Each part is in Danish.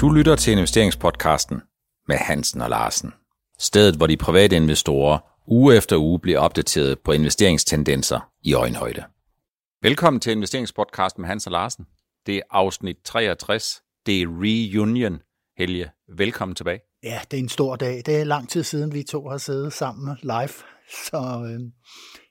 Du lytter til investeringspodcasten med Hansen og Larsen. Stedet, hvor de private investorer uge efter uge bliver opdateret på investeringstendenser i øjenhøjde. Velkommen til investeringspodcasten med Hansen og Larsen. Det er afsnit 63. Det er reunion. Helge, velkommen tilbage. Ja, det er en stor dag. Det er lang tid siden, vi to har siddet sammen live. Så øh,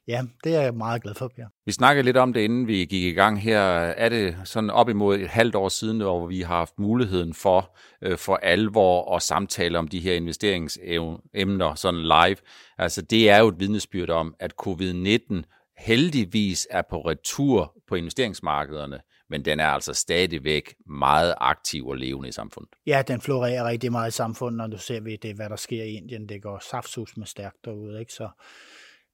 Ja, det er jeg meget glad for, Per. Vi snakkede lidt om det, inden vi gik i gang her. Er det sådan op imod et halvt år siden, hvor vi har haft muligheden for øh, for alvor at samtale om de her investeringsemner sådan live? Altså, det er jo et vidnesbyrd om, at covid-19 heldigvis er på retur på investeringsmarkederne, men den er altså stadigvæk meget aktiv og levende i samfundet. Ja, den florerer rigtig meget i samfundet, når du ser ved det, hvad der sker i Indien. Det går saftsus med stærkt derude, ikke? Så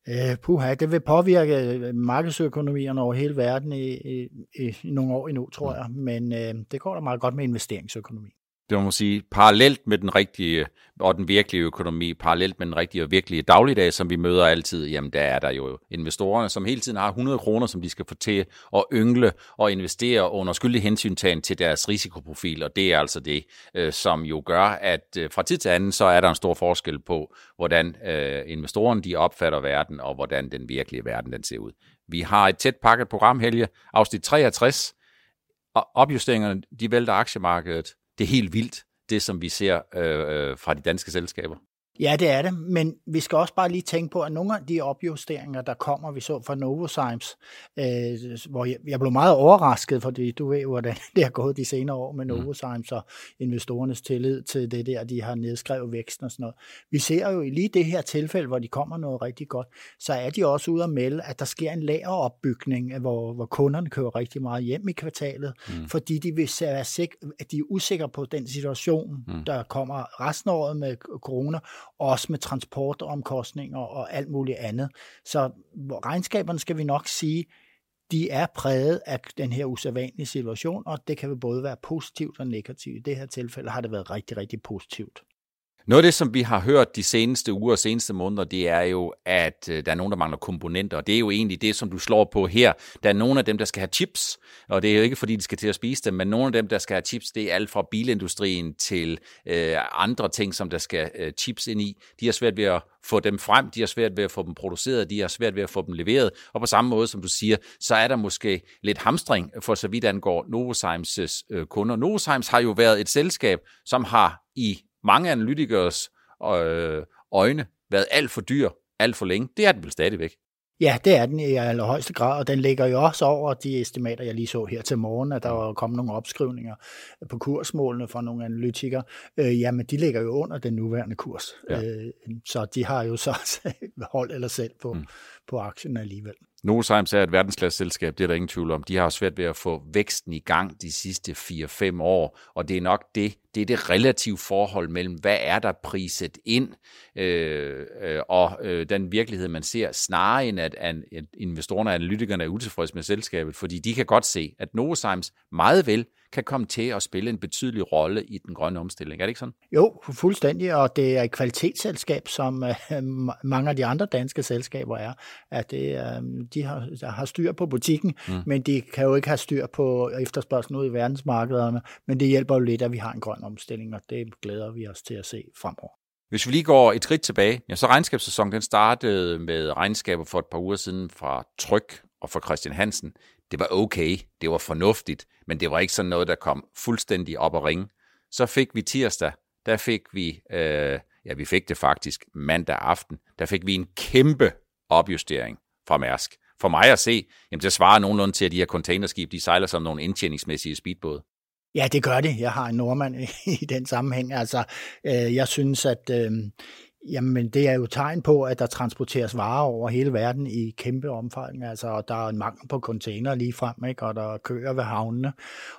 Øh, puha, det vil påvirke øh, markedsøkonomierne over hele verden i, i, i nogle år endnu, tror jeg. Men øh, det går da meget godt med investeringsøkonomi det må man sige, parallelt med den rigtige og den virkelige økonomi, parallelt med den rigtige og virkelige dagligdag, som vi møder altid, jamen der er der jo investorerne, som hele tiden har 100 kroner, som de skal få til at yngle og investere under skyldig hensyntagen til deres risikoprofil, og det er altså det, øh, som jo gør, at øh, fra tid til anden, så er der en stor forskel på, hvordan øh, investorerne de opfatter verden, og hvordan den virkelige verden den ser ud. Vi har et tæt pakket program, Helge, afsnit 63, og opjusteringerne, de vælter aktiemarkedet det er helt vildt, det som vi ser øh, øh fra de danske selskaber. Ja, det er det, men vi skal også bare lige tænke på, at nogle af de opjusteringer, der kommer, vi så fra Novozymes, øh, hvor jeg, jeg blev meget overrasket, fordi du ved, hvordan det har gået de senere år med mm. Novozymes og investorernes tillid til det der, de har nedskrevet væksten og sådan noget. Vi ser jo i lige det her tilfælde, hvor de kommer noget rigtig godt, så er de også ude at melde, at der sker en lageropbygning, hvor, hvor kunderne kører rigtig meget hjem i kvartalet, mm. fordi de vil være sik- at de er usikre på den situation, mm. der kommer resten af året med corona, også med transportomkostninger og alt muligt andet. Så regnskaberne skal vi nok sige, de er præget af den her usædvanlige situation, og det kan både være positivt og negativt. I det her tilfælde har det været rigtig, rigtig positivt. Noget af det, som vi har hørt de seneste uger og seneste måneder, det er jo, at øh, der er nogen, der mangler komponenter, og det er jo egentlig det, som du slår på her. Der er nogle af dem, der skal have chips, og det er jo ikke, fordi de skal til at spise dem, men nogle af dem, der skal have chips, det er alt fra bilindustrien til øh, andre ting, som der skal øh, chips ind i. De har svært ved at få dem frem, de har svært ved at få dem produceret, de har svært ved at få dem leveret, og på samme måde, som du siger, så er der måske lidt hamstring for så vidt angår Novozymes øh, kunder. Novozymes har jo været et selskab, som har i mange analytikers øh, øjne været alt for dyr, alt for længe. Det er den vel stadigvæk. Ja, det er den i allerhøjeste grad, og den ligger jo også over de estimater, jeg lige så her til morgen, at der var kommet nogle opskrivninger på kursmålene fra nogle analytikere. Øh, jamen, de ligger jo under den nuværende kurs, ja. øh, så de har jo så holdt eller selv på, mm. på aktien alligevel. Novozymes er et verdensklasse selskab, det er der ingen tvivl om. De har svært ved at få væksten i gang de sidste 4-5 år, og det er nok det, det er det relative forhold mellem, hvad er der priset ind, øh, øh, og øh, den virkelighed, man ser, snarere end at, at investorerne og analytikerne er utilfredse med selskabet, fordi de kan godt se, at Novozymes meget vel kan komme til at spille en betydelig rolle i den grønne omstilling. Er det ikke sådan? Jo, fuldstændig, og det er et kvalitetsselskab, som øh, mange af de andre danske selskaber er. At det, øh, de har, har styr på butikken, mm. men de kan jo ikke have styr på efterspørgselen ud i verdensmarkederne, men det hjælper jo lidt, at vi har en grøn omstilling, og det glæder vi os til at se fremover. Hvis vi lige går et skridt tilbage, ja, så regnskabssæsonen den startede med regnskaber for et par uger siden fra Tryk og fra Christian Hansen det var okay, det var fornuftigt, men det var ikke sådan noget, der kom fuldstændig op og ringe. Så fik vi tirsdag, der fik vi, øh, ja vi fik det faktisk mandag aften, der fik vi en kæmpe opjustering fra Mærsk. For mig at se, jamen det svarer nogenlunde til, at de her containerskib, de sejler som nogle indtjeningsmæssige speedbåde. Ja, det gør det. Jeg har en nordmand i den sammenhæng. Altså, øh, jeg synes, at øh, Jamen, det er jo tegn på, at der transporteres varer over hele verden i kæmpe omfang. Altså, og der er en mangel på container lige frem, ikke? og der kører ved havnene,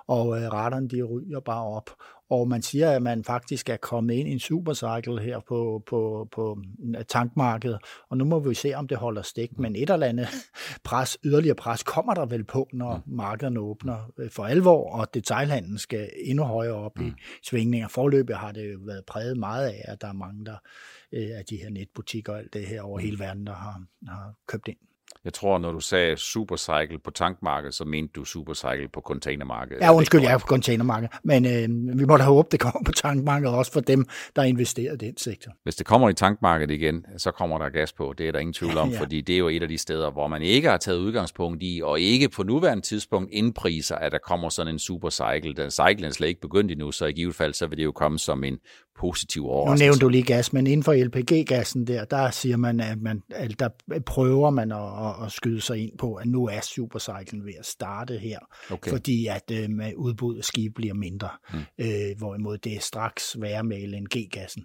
og øh, retterne de ryger bare op. Og man siger, at man faktisk er kommet ind i en supercycle her på, på, på tankmarkedet, og nu må vi se, om det holder stik. Men et eller andet pres, yderligere pres, kommer der vel på, når markederne åbner øh, for alvor, og detailhandlen skal endnu højere op i svingninger. Forløbet har det jo været præget meget af, at der er mange, der øh, af de her netbutikker og alt det her over hele verden, der har, har købt ind. Jeg tror, når du sagde supercycle på tankmarkedet, så mente du supercycle på containermarkedet. Ja, undskyld, jeg er på containermarkedet. Men øh, vi må da håbe, det kommer på tankmarkedet også for dem, der investerer i den sektor. Hvis det kommer i tankmarkedet igen, så kommer der gas på. Det er der ingen tvivl om, ja. Ja. fordi det er jo et af de steder, hvor man ikke har taget udgangspunkt i, og ikke på nuværende tidspunkt indpriser, at der kommer sådan en supercycle. Den cycle er slet ikke begyndt endnu, så i givet fald, så vil det jo komme som en positiv Nu overraskelse. nævnte du lige gas, men inden for LPG-gassen der, der siger man, at, man, at der prøver man at, at, skyde sig ind på, at nu er supercyclen ved at starte her, Okay. fordi at øh, med udbud af skib bliver mindre, mm. øh, hvorimod det er straks værre med LNG-gassen.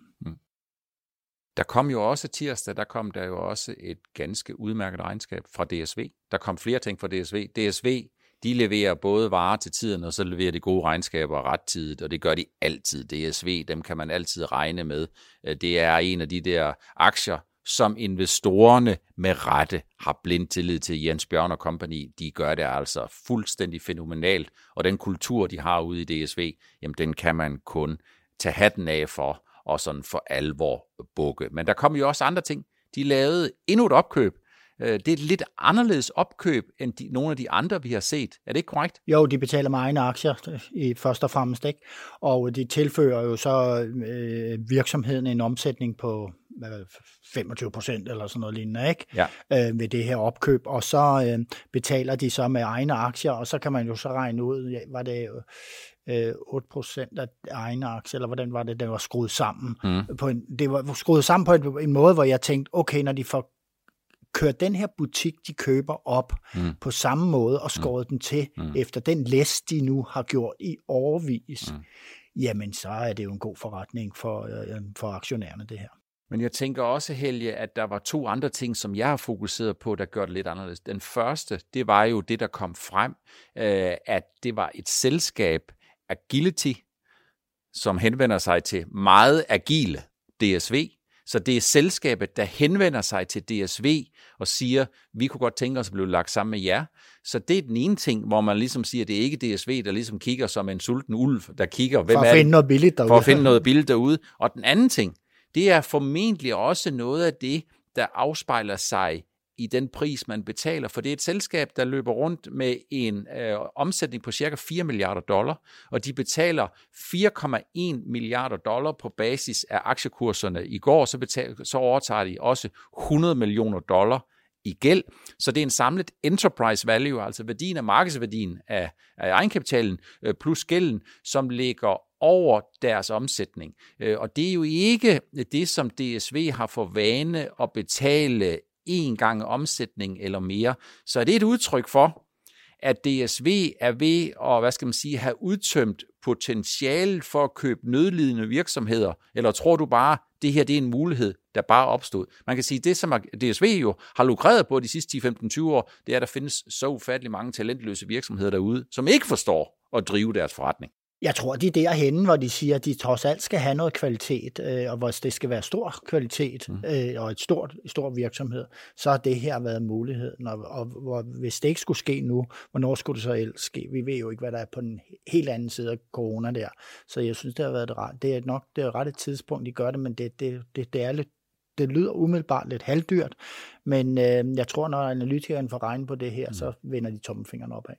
Der kom jo også tirsdag, der kom der jo også et ganske udmærket regnskab fra DSV. Der kom flere ting fra DSV. DSV, de leverer både varer til tiden, og så leverer de gode regnskaber rettidigt, og det gør de altid. DSV, dem kan man altid regne med. Øh, det er en af de der aktier, som investorerne med rette har blind tillid til Jens Bjørn og Company. De gør det altså fuldstændig fænomenalt, og den kultur, de har ude i DSV, jamen den kan man kun tage hatten af for, og sådan for alvor bukke. Men der kom jo også andre ting. De lavede endnu et opkøb. Øh, Det er et lidt anderledes opkøb end de, nogle af de andre, vi har set. Er det ikke korrekt? Jo, de betaler med egne aktier i først og fremmest, ikke? og de tilfører jo så øh, virksomheden en omsætning på hvad, 25 procent eller sådan noget lignende, ikke? Ja. Øh, ved det her opkøb, og så øh, betaler de så med egne aktier, og så kan man jo så regne ud, ja, var det øh, 8 procent af egne aktier, eller hvordan var det, det var skruet sammen? Mm. På en, det var skruet sammen på en, en måde, hvor jeg tænkte, okay, når de får kørt den her butik, de køber op Mm. på samme måde og skåret mm. den til Mm. mm. efter den læst, de nu har gjort i årvis, Mm. mm. jamen så er det jo en god forretning for, øh, for aktionærerne, det her. Men jeg tænker også, Helge, at der var to andre ting, som jeg har fokuseret på, der gør det lidt anderledes. Den første, det var jo det, der kom frem, øh, at det var et selskab, Agility, som henvender sig til meget agile DSV. Så det er selskabet, der henvender sig til DSV og siger, vi kunne godt tænke os at blive lagt sammen med jer. Så det er den ene ting, hvor man ligesom siger, det er ikke DSV, der ligesom kigger som en sulten ulv, der kigger, hvem For at finde noget billigt derude. for at finde noget billigt derude. Og den anden ting, det er formentlig også noget af det, der afspejler sig i den pris, man betaler, for det er et selskab, der løber rundt med en øh, omsætning på cirka 4 milliarder dollar, og de betaler 4,1 milliarder dollar på basis af aktiekurserne. I går så, betaler, så overtager de også 100 millioner dollar i gæld. Så det er en samlet enterprise value, altså værdien af markedsværdien af, af egenkapitalen øh, plus gælden, som ligger over deres omsætning. Øh, og det er jo ikke det, som DSV har for vane at betale en gang omsætning eller mere. Så det er et udtryk for, at DSV er ved at, hvad skal man sige, have udtømt potentialet for at købe nødlidende virksomheder, eller tror du bare, det her det er en mulighed, der bare opstod? Man kan sige, det som DSV jo har lukreret på de sidste 10-15-20 år, det er, at der findes så ufattelig mange talentløse virksomheder derude, som ikke forstår at drive deres forretning. Jeg tror, de er derhenne, hvor de siger, at de trods alt skal have noget kvalitet, øh, og hvor det skal være stor kvalitet mm. øh, og et stort, stor virksomhed, så har det her været muligheden. Og, og hvor, hvis det ikke skulle ske nu, hvornår skulle det så ellers ske? Vi ved jo ikke, hvad der er på den helt anden side af corona der. Så jeg synes, det har været det ret. Det er nok det ret et tidspunkt, de gør det, men det, det, det, det er lidt det lyder umiddelbart lidt halvdyrt, men øh, jeg tror, når analytikeren får regnet på det her, mm. så vender de tommelfingeren opad.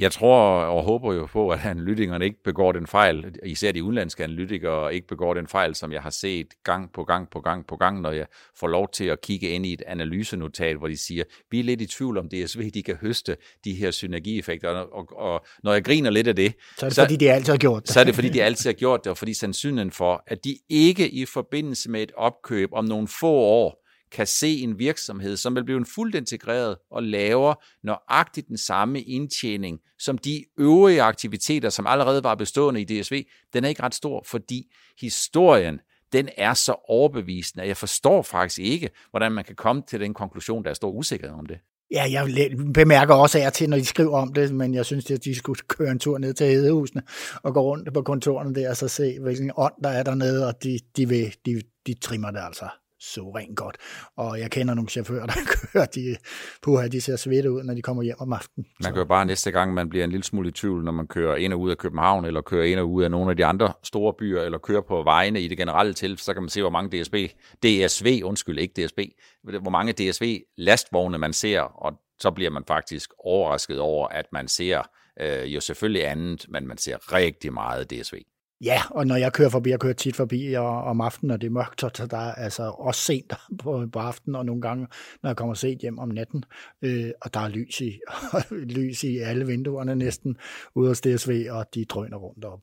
Jeg tror og håber jo på, at analytikerne ikke begår den fejl, især de udenlandske analytikere ikke begår den fejl, som jeg har set gang på gang på gang på gang, når jeg får lov til at kigge ind i et analysenotat, hvor de siger, vi er lidt i tvivl om DSV, de kan høste de her synergieffekter, og, og, og når jeg griner lidt af det, Så er det, så, fordi de altid har gjort det. så er det fordi, de altid har gjort det, og fordi sandsynligheden for, at de ikke i forbindelse med et opkøb om nogle få år, kan se en virksomhed, som vil blive fuldt integreret og laver nøjagtigt den samme indtjening som de øvrige aktiviteter, som allerede var bestående i DSV, den er ikke ret stor, fordi historien den er så overbevisende, at jeg forstår faktisk ikke, hvordan man kan komme til den konklusion, der er stor usikkerhed om det. Ja, jeg bemærker også af til, når de skriver om det, men jeg synes, at de skulle køre en tur ned til Hedehusene og gå rundt på kontorerne der og så se, hvilken ånd der er dernede, og de, de, vil, de, de trimmer det altså så rent godt. Og jeg kender nogle chauffører, der kører, de, puha, de ser svette ud, når de kommer hjem om aftenen. Man kan jo bare næste gang, man bliver en lille smule i tvivl, når man kører ind og ud af København, eller kører ind og ud af nogle af de andre store byer, eller kører på vejene i det generelle til, så kan man se, hvor mange DSB, DSV, undskyld, ikke DSB, hvor mange DSV-lastvogne man ser, og så bliver man faktisk overrasket over, at man ser øh, jo selvfølgelig andet, men man ser rigtig meget DSV. Ja, og når jeg kører forbi, jeg kører tit forbi og, om aftenen, og det er mørkt, så der er altså også sent på, på aftenen, og nogle gange, når jeg kommer sent hjem om natten, øh, og der er lys i, lys i alle vinduerne næsten, ude hos DSV, og de drøner rundt op.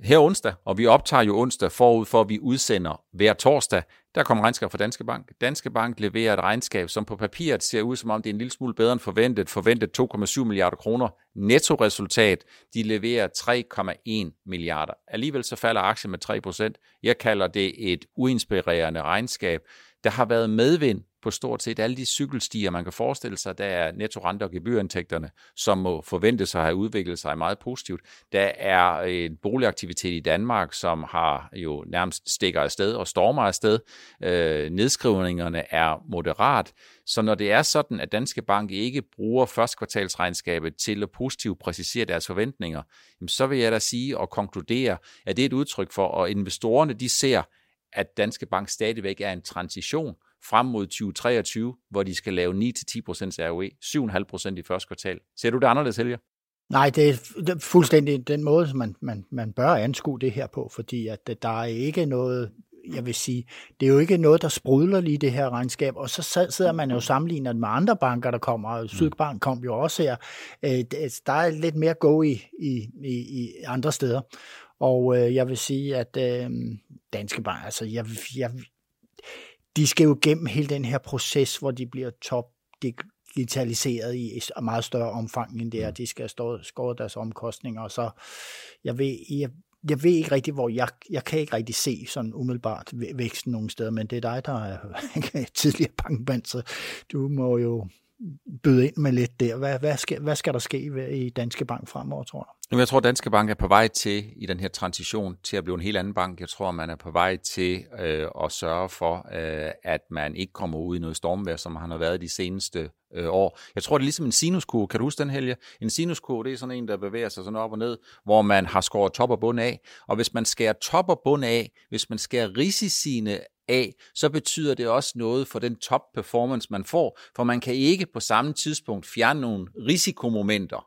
Her onsdag, og vi optager jo onsdag forud for, at vi udsender hver torsdag, der kommer regnskab fra Danske Bank. Danske Bank leverer et regnskab, som på papiret ser ud som om det er en lille smule bedre end forventet. Forventet 2,7 milliarder kroner. Nettoresultat, de leverer 3,1 milliarder. Alligevel så falder aktien med 3 procent. Jeg kalder det et uinspirerende regnskab. Der har været medvind på stort set alle de cykelstier, man kan forestille sig. Der er netto og gebyrindtægterne, som må forvente sig at have udviklet sig meget positivt. Der er en boligaktivitet i Danmark, som har jo nærmest stikker afsted og stormer afsted. Øh, nedskrivningerne er moderat. Så når det er sådan, at Danske Bank ikke bruger førstkvartalsregnskabet til at positivt præcisere deres forventninger, så vil jeg da sige og konkludere, at det er et udtryk for, at investorerne de ser, at Danske Bank stadigvæk er en transition frem mod 2023, hvor de skal lave 9-10% ROE, 7,5% i første kvartal. Ser du det anderledes, Helge? Nej, det er, fuldstændig den måde, man, man, man bør anskue det her på, fordi at der er ikke noget, jeg vil sige, det er jo ikke noget, der sprudler lige det her regnskab, og så sidder man jo sammenlignet med andre banker, der kommer, mm. Sydbank kom jo også her. Øh, der er lidt mere go i, i, i, i andre steder. Og øh, jeg vil sige, at øh, Danske Bank, altså jeg, jeg, de skal jo gennem hele den her proces, hvor de bliver top digitaliseret i et meget større omfang end det er. Mm. De skal stå, skåre deres omkostninger, og så jeg ved, jeg, jeg ved ikke rigtig, hvor jeg, jeg kan ikke rigtig se sådan umiddelbart væksten nogen steder, men det er dig, der er tidligere bankmand, så du må jo byde ind med lidt der. Hvad, hvad, skal, hvad skal der ske i Danske Bank fremover, tror du? Jeg tror, at Danske Bank er på vej til, i den her transition, til at blive en helt anden bank. Jeg tror, man er på vej til øh, at sørge for, øh, at man ikke kommer ud i noget stormvær, som han har været de seneste øh, år. Jeg tror, det er ligesom en sinuskurve. Kan du huske den, Helge? En sinuskurve, det er sådan en, der bevæger sig sådan op og ned, hvor man har skåret top og bund af. Og hvis man skærer top og bund af, hvis man skærer risiciene af, så betyder det også noget for den top performance, man får, for man kan ikke på samme tidspunkt fjerne nogle risikomomenter,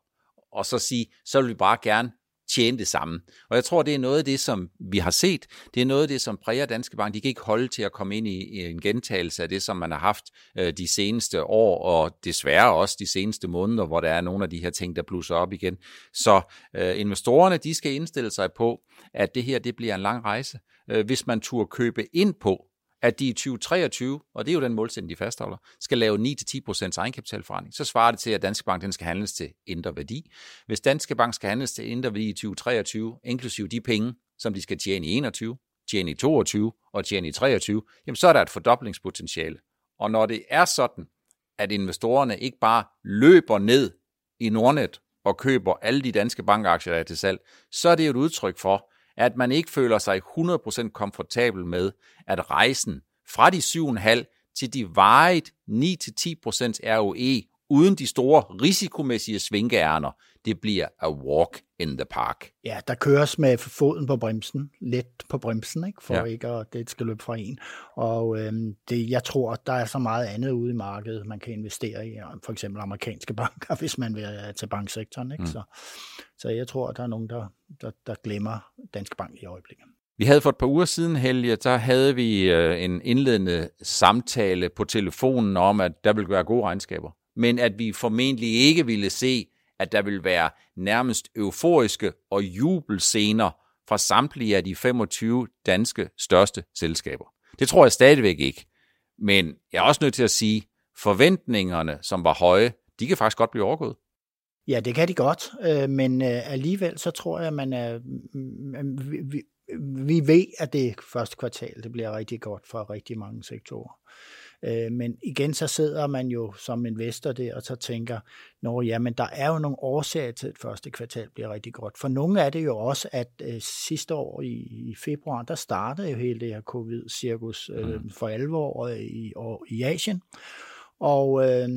og så sige, så vil vi bare gerne tjene det samme. Og jeg tror, det er noget af det, som vi har set. Det er noget af det, som præger Danske Bank. De kan ikke holde til at komme ind i en gentagelse af det, som man har haft øh, de seneste år, og desværre også de seneste måneder, hvor der er nogle af de her ting, der blusser op igen. Så øh, investorerne, de skal indstille sig på, at det her det bliver en lang rejse. Øh, hvis man turde købe ind på, at de i 2023, og det er jo den målsætning, de fastholder, skal lave 9-10% egenkapitalforretning, så svarer det til, at Danske Bank den skal handles til indre værdi. Hvis Danske Bank skal handles til indre værdi i 2023, inklusive de penge, som de skal tjene i 21, tjene i 22 og tjene i 23, jamen så er der et fordoblingspotentiale. Og når det er sådan, at investorerne ikke bare løber ned i Nordnet og køber alle de danske bankaktier, der er til salg, så er det jo et udtryk for, at man ikke føler sig 100% komfortabel med, at rejsen fra de 7,5 til de varigt 9-10% ROE uden de store risikomæssige svinkeærner, det bliver a walk in the park. Ja, der køres med foden på bremsen, let på bremsen, ikke? for ja. ikke at det skal løbe fra en. Og øhm, det, jeg tror, at der er så meget andet ude i markedet, man kan investere i, for eksempel amerikanske banker, hvis man vil til banksektoren. Ikke? Mm. Så, så jeg tror, at der er nogen, der, der, der glemmer Danske Bank i øjeblikket. Vi havde for et par uger siden, Helge, der havde vi øh, en indledende samtale på telefonen om, at der ville være gode regnskaber men at vi formentlig ikke ville se, at der vil være nærmest euforiske og jubelscener fra samtlige af de 25 danske største selskaber. Det tror jeg stadigvæk ikke. Men jeg er også nødt til at sige, forventningerne, som var høje, de kan faktisk godt blive overgået. Ja, det kan de godt, øh, men øh, alligevel så tror jeg, at man er, mm, mm, vi, vi ved, at det første kvartal det bliver rigtig godt for rigtig mange sektorer. Øh, men igen, så sidder man jo som investor der og så tænker, Nå ja, men der er jo nogle årsager til, at første kvartal bliver rigtig godt. For nogle er det jo også, at øh, sidste år i, i februar, der startede jo hele det her covid-cirkus øh, mm. for alvor i, og, i Asien. Og øh,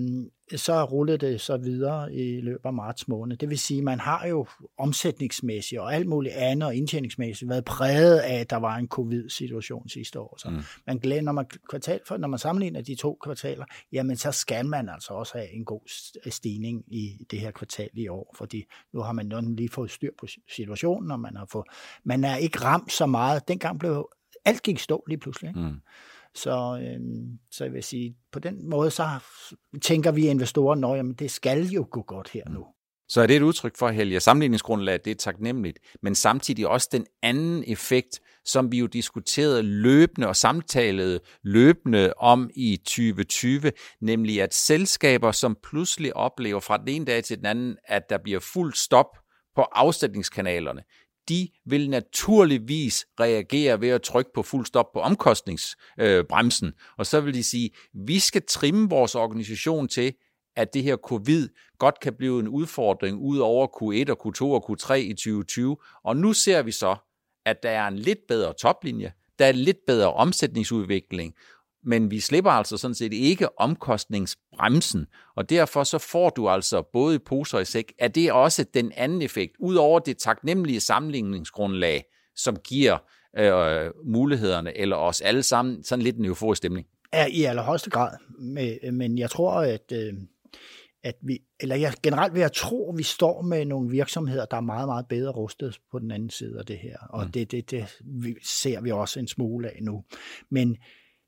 så rullede det så videre i løbet af marts måned. Det vil sige, at man har jo omsætningsmæssigt og alt muligt andet og indtjeningsmæssigt været præget af, at der var en covid-situation sidste år. Så mm. man glæder, når man, kvartal for, når man sammenligner de to kvartaler, jamen så skal man altså også have en god stigning i det her kvartal i år, fordi nu har man lige fået styr på situationen, og man har fået, man er ikke ramt så meget. Dengang blev alt gik stå lige pludselig. Ikke? Mm. Så, øh, så jeg vil sige, på den måde, så tænker vi investorer, at det skal jo gå godt her nu. Så er det et udtryk for, Helge, sammenligningsgrundlaget det er taknemmeligt, men samtidig også den anden effekt, som vi jo diskuterede løbende og samtalede løbende om i 2020, nemlig at selskaber, som pludselig oplever fra den ene dag til den anden, at der bliver fuld stop på afsætningskanalerne, de vil naturligvis reagere ved at trykke på fuld stop på omkostningsbremsen. Øh, og så vil de sige, vi skal trimme vores organisation til, at det her covid godt kan blive en udfordring ud over Q1 og Q2 og Q3 i 2020. Og nu ser vi så, at der er en lidt bedre toplinje, der er lidt bedre omsætningsudvikling, men vi slipper altså sådan set ikke omkostningsbremsen, og derfor så får du altså både i poser og i sæk. Er det også den anden effekt, udover det taknemmelige sammenligningsgrundlag, som giver øh, mulighederne, eller os alle sammen, sådan lidt en euforisk stemning? Ja, i allerhøjeste grad, men jeg tror, at, øh, at vi, eller jeg generelt vil jeg tro, at vi står med nogle virksomheder, der er meget, meget bedre rustet på den anden side af det her, og mm. det, det, det ser vi også en smule af nu. Men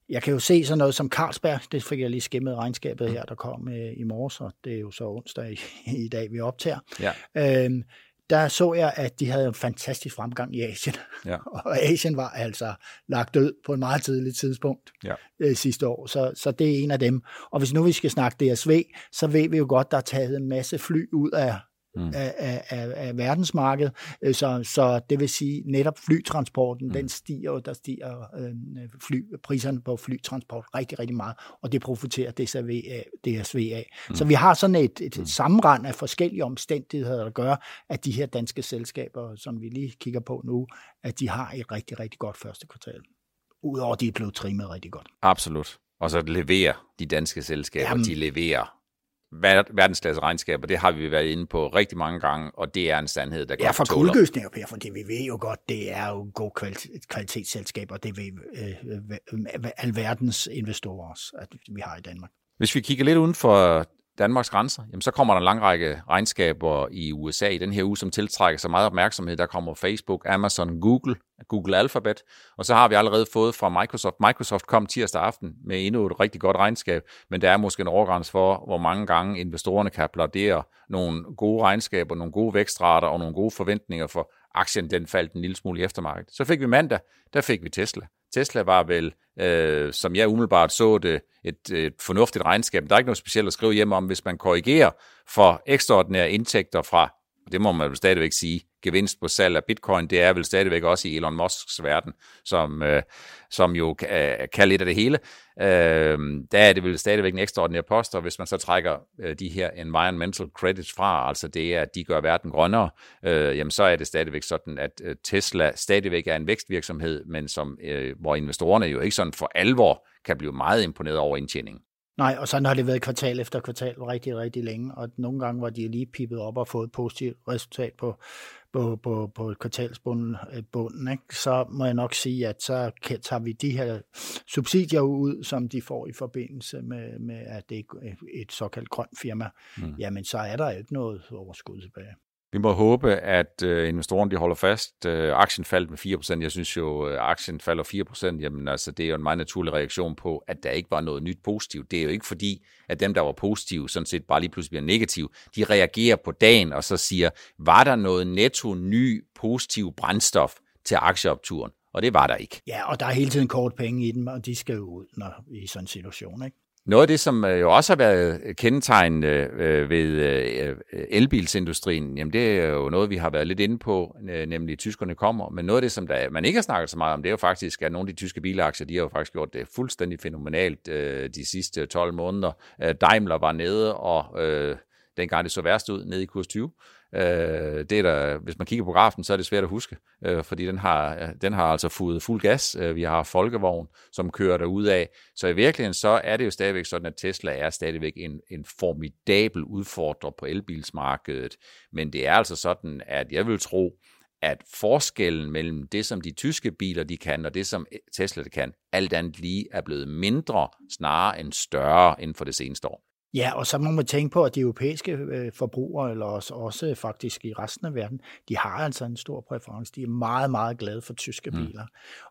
jeg kan jo se sådan noget som Carlsberg, det fik jeg lige skimmet regnskabet her, der kom øh, i morges, og det er jo så onsdag i, i dag, vi optager. Ja. Øhm, der så jeg, at de havde en fantastisk fremgang i Asien. Ja. og Asien var altså lagt død på et meget tidligt tidspunkt ja. øh, sidste år. Så, så det er en af dem. Og hvis nu vi skal snakke DSV, så ved vi jo godt, der er taget en masse fly ud af mm. af, af, af verdensmarkedet. Øh, så, så det vil sige, netop flytransporten, mm. den stiger, og der stiger øh, fly, priserne på flytransport rigtig, rigtig meget, og det profiterer DSV af. DSV af. Mm. Så vi har sådan et, et mm. sammenrend af forskellige omstændigheder, der gør, at de her danske selskaber, som vi lige kigger på nu, at de har et rigtig, rigtig godt første kvartal. Udover at de er blevet trimmet rigtig godt. Absolut. Og så leverer de danske selskaber, Jamen, de leverer verdensklasse regnskaber, det har vi været inde på rigtig mange gange, og det er en sandhed, der Ja, for kuldegøsninger, Per, for det vi ved jo godt, det er jo gode kvalitet, kvalitetsselskaber, det ved øh, alverdens investorer også, at vi har i Danmark. Hvis vi kigger lidt uden for Danmarks grænser, jamen så kommer der en lang række regnskaber i USA i den her uge, som tiltrækker så meget opmærksomhed. Der kommer Facebook, Amazon, Google, Google Alphabet, og så har vi allerede fået fra Microsoft. Microsoft kom tirsdag aften med endnu et rigtig godt regnskab, men der er måske en overgrænse for, hvor mange gange investorerne kan applaudere nogle gode regnskaber, nogle gode vækstrater og nogle gode forventninger for aktien, den faldt en lille smule i eftermarkedet. Så fik vi mandag, der fik vi Tesla. Tesla var vel, øh, som jeg umiddelbart så det, et, et fornuftigt regnskab. Der er ikke noget specielt at skrive hjem om, hvis man korrigerer for ekstraordinære indtægter fra, det må man vel stadigvæk sige, gevinst på salg af bitcoin, det er vel stadigvæk også i Elon Musks verden, som, øh, som jo kan, kan lidt af det hele. Øh, der er det vel stadigvæk en ekstraordinær post, og hvis man så trækker øh, de her environmental credits fra, altså det er, at de gør verden grønnere, øh, jamen så er det stadigvæk sådan, at øh, Tesla stadigvæk er en vækstvirksomhed, men som, øh, hvor investorerne jo ikke sådan for alvor kan blive meget imponeret over indtjeningen. Nej, og sådan har det været kvartal efter kvartal rigtig, rigtig længe, og nogle gange var de lige pippet op og fået et positivt resultat på, på, på, på kvartalsbunden, øh, bunden, ikke? så må jeg nok sige, at så tager vi de her subsidier ud, som de får i forbindelse med, med at det er et såkaldt grønt firma, mm. jamen så er der ikke noget overskud tilbage. Vi må håbe, at øh, investorerne de holder fast. Øh, aktien faldt med 4%. Jeg synes jo, øh, aktien falder 4%. Jamen altså, det er jo en meget naturlig reaktion på, at der ikke var noget nyt positivt. Det er jo ikke fordi, at dem, der var positive, sådan set bare lige pludselig bliver negative. De reagerer på dagen og så siger, var der noget netto ny positiv brændstof til aktieopturen? Og det var der ikke. Ja, og der er hele tiden kort penge i dem, og de skal jo ud når, i sådan en situation. Ikke? Noget af det, som øh, jo også har været øh, kendetegnende øh, ved elbilsindustrien, jamen det er jo noget, vi har været lidt inde på, nemlig tyskerne kommer. Men noget af det, som der, man ikke har snakket så meget om, det er jo faktisk, at nogle af de tyske bilaktier, de har jo faktisk gjort det fuldstændig fænomenalt de sidste 12 måneder. Daimler var nede, og dengang det så værst ud, nede i kurs 20. Øh, det er der, hvis man kigger på grafen, så er det svært at huske, øh, fordi den har, den har altså fået fuld gas. Øh, vi har folkevogn, som kører derud af. Så i virkeligheden så er det jo stadigvæk sådan, at Tesla er stadigvæk en, en formidabel udfordrer på elbilsmarkedet. Men det er altså sådan, at jeg vil tro, at forskellen mellem det, som de tyske biler de kan, og det, som Tesla de kan, alt andet lige er blevet mindre snarere end større inden for det seneste år. Ja, og så må man tænke på, at de europæiske øh, forbrugere, eller også, også faktisk i resten af verden, de har altså en stor præference. De er meget, meget glade for tyske mm. biler.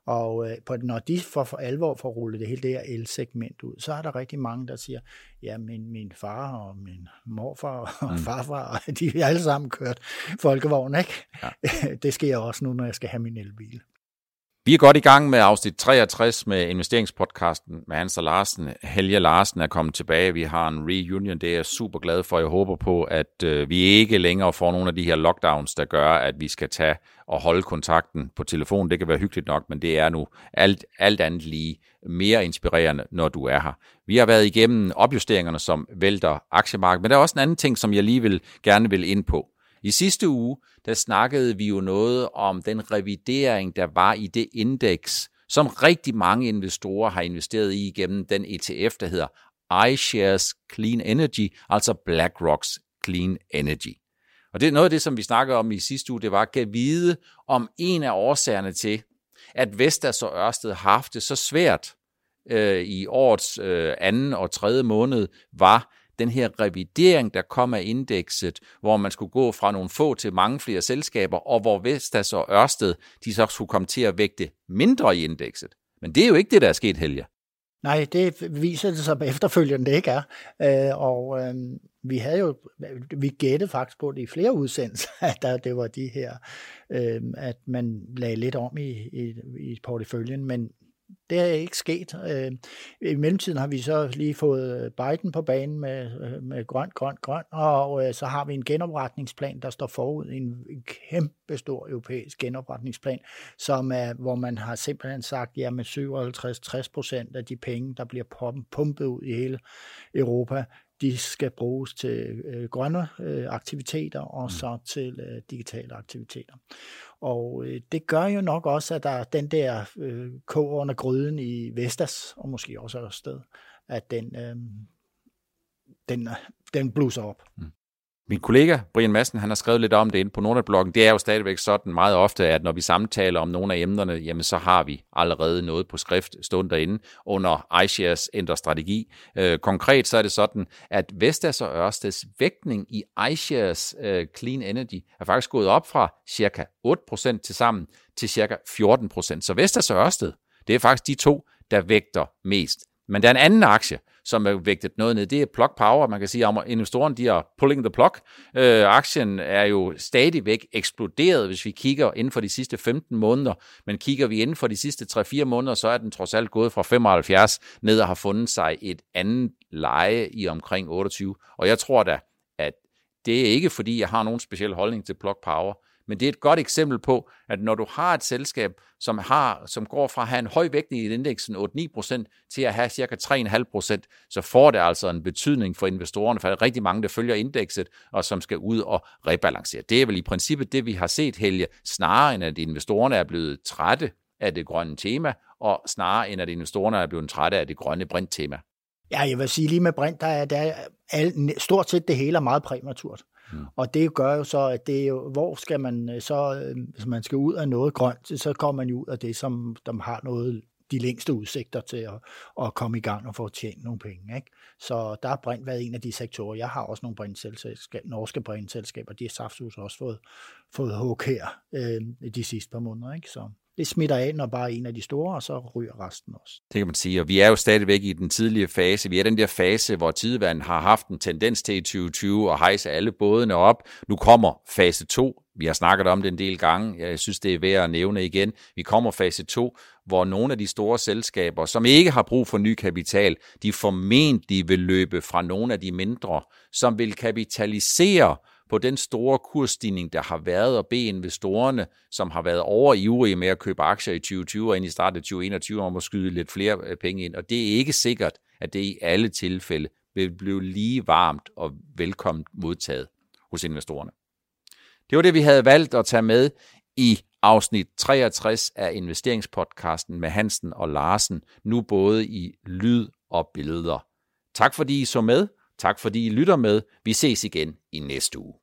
Og øh, på, når de får for alvor får rullet det hele det her el-segment ud, så er der rigtig mange, der siger, ja, min, min far og min morfar og mm. farfar, de har alle sammen kørt folkevogn, ikke? Ja. det sker også nu, når jeg skal have min elbil. Vi er godt i gang med afsnit 63 med investeringspodcasten med Hans og Larsen. Helge Larsen er kommet tilbage. Vi har en reunion, det er jeg super glad for. Jeg håber på, at øh, vi ikke længere får nogle af de her lockdowns, der gør, at vi skal tage og holde kontakten på telefon. Det kan være hyggeligt nok, men det er nu alt, alt andet lige mere inspirerende, når du er her. Vi har været igennem opjusteringerne, som vælter aktiemarkedet, men der er også en anden ting, som jeg lige vil, gerne vil ind på. I sidste uge, der snakkede vi jo noget om den revidering, der var i det indeks, som rigtig mange investorer har investeret i gennem den ETF, der hedder iShares Clean Energy, altså BlackRocks Clean Energy. Og det er noget af det, som vi snakkede om i sidste uge, det var at vide om en af årsagerne til, at Vestas og Ørsted har haft det så svært øh, i årets øh, anden og tredje måned, var, den her revidering, der kom af indekset, hvor man skulle gå fra nogle få til mange flere selskaber, og hvor Vestas og Ørsted, de så skulle komme til at vægte mindre i indekset. Men det er jo ikke det, der er sket, Helge. Nej, det viser det sig efterfølgende, det ikke er. Øh, og øh, vi havde jo, vi gættede faktisk på det i flere udsendelser, at der, det var de her, øh, at man lagde lidt om i, i, i porteføljen, men det er ikke sket. Øh, I mellemtiden har vi så lige fået øh, Biden på banen med, øh, med grøn, grøn, grøn, og så har vi en genopretningsplan, der står forud, en kæmpe stor europæisk genopretningsplan, som er, hvor man har simpelthen sagt, ja med 57-60 procent af de penge, der bliver pumpet ud i hele Europa, de skal bruges til øh, grønne øh, aktiviteter og mm. så til øh, digitale aktiviteter. Og øh, det gør jo nok også, at der er den der øh, kog under gryden i Vestas, og måske også sted, at den, øh, den, den bluser op. Mm. Min kollega Brian Madsen, han har skrevet lidt om det inde på Nordnet-bloggen. Det er jo stadigvæk sådan meget ofte, at når vi samtaler om nogle af emnerne, jamen så har vi allerede noget på skrift stående derinde under iShares ændrer strategi. Øh, konkret så er det sådan, at Vestas og Ørsteds vægtning i iShares øh, Clean Energy er faktisk gået op fra cirka 8% til sammen til cirka 14%. Så Vestas og Ørsted, det er faktisk de to, der vægter mest. Men der er en anden aktie, som er vægtet noget ned. Det er plug power. Man kan sige, at investoren de er pulling the plug. Øh, aktien er jo stadigvæk eksploderet, hvis vi kigger inden for de sidste 15 måneder. Men kigger vi inden for de sidste 3-4 måneder, så er den trods alt gået fra 75 ned og har fundet sig et andet leje i omkring 28. Og jeg tror da, at det er ikke fordi, jeg har nogen speciel holdning til plug power, men det er et godt eksempel på, at når du har et selskab, som, har, som går fra at have en høj vægtning i indeksen 8-9% til at have cirka 3,5%, så får det altså en betydning for investorerne, for der er rigtig mange, der følger indekset, og som skal ud og rebalancere. Det er vel i princippet det, vi har set, Helge, snarere end at investorerne er blevet trætte af det grønne tema, og snarere end at investorerne er blevet trætte af det grønne brinttema. Ja, jeg vil sige lige med brint, der er, der er al, stort set det hele er meget præmaturt. Mm. Og det gør jo så, at det er jo, hvor skal man øh, så, øh, hvis man skal ud af noget grønt, så kommer man jo ud af det, som de har noget de længste udsigter til at, at komme i gang og få tjent nogle penge. Ikke? Så der har brint været en af de sektorer. Jeg har også nogle brintselskaber, norske brintselskaber, de har saftsus også fået, fået hug her øh, de sidste par måneder. Ikke? Så det smitter af, når bare en af de store, og så ryger resten også. Det kan man sige, og vi er jo stadigvæk i den tidlige fase. Vi er den der fase, hvor tidevand har haft en tendens til i 2020 at hejse alle bådene op. Nu kommer fase 2. Vi har snakket om det en del gange. Jeg synes, det er værd at nævne igen. Vi kommer fase 2, hvor nogle af de store selskaber, som ikke har brug for ny kapital, de formentlig vil løbe fra nogle af de mindre, som vil kapitalisere på den store kursstigning, der har været, og bede investorerne, som har været overivrige med at købe aktier i 2020 og ind i starten af 2021, om at skyde lidt flere øh, penge ind. Og det er ikke sikkert, at det i alle tilfælde vil blive lige varmt og velkomment modtaget hos investorerne. Det var det, vi havde valgt at tage med i afsnit 63 af investeringspodcasten med Hansen og Larsen, nu både i lyd og billeder. Tak fordi I så med. Tak fordi I lytter med. Vi ses igen i næste uge.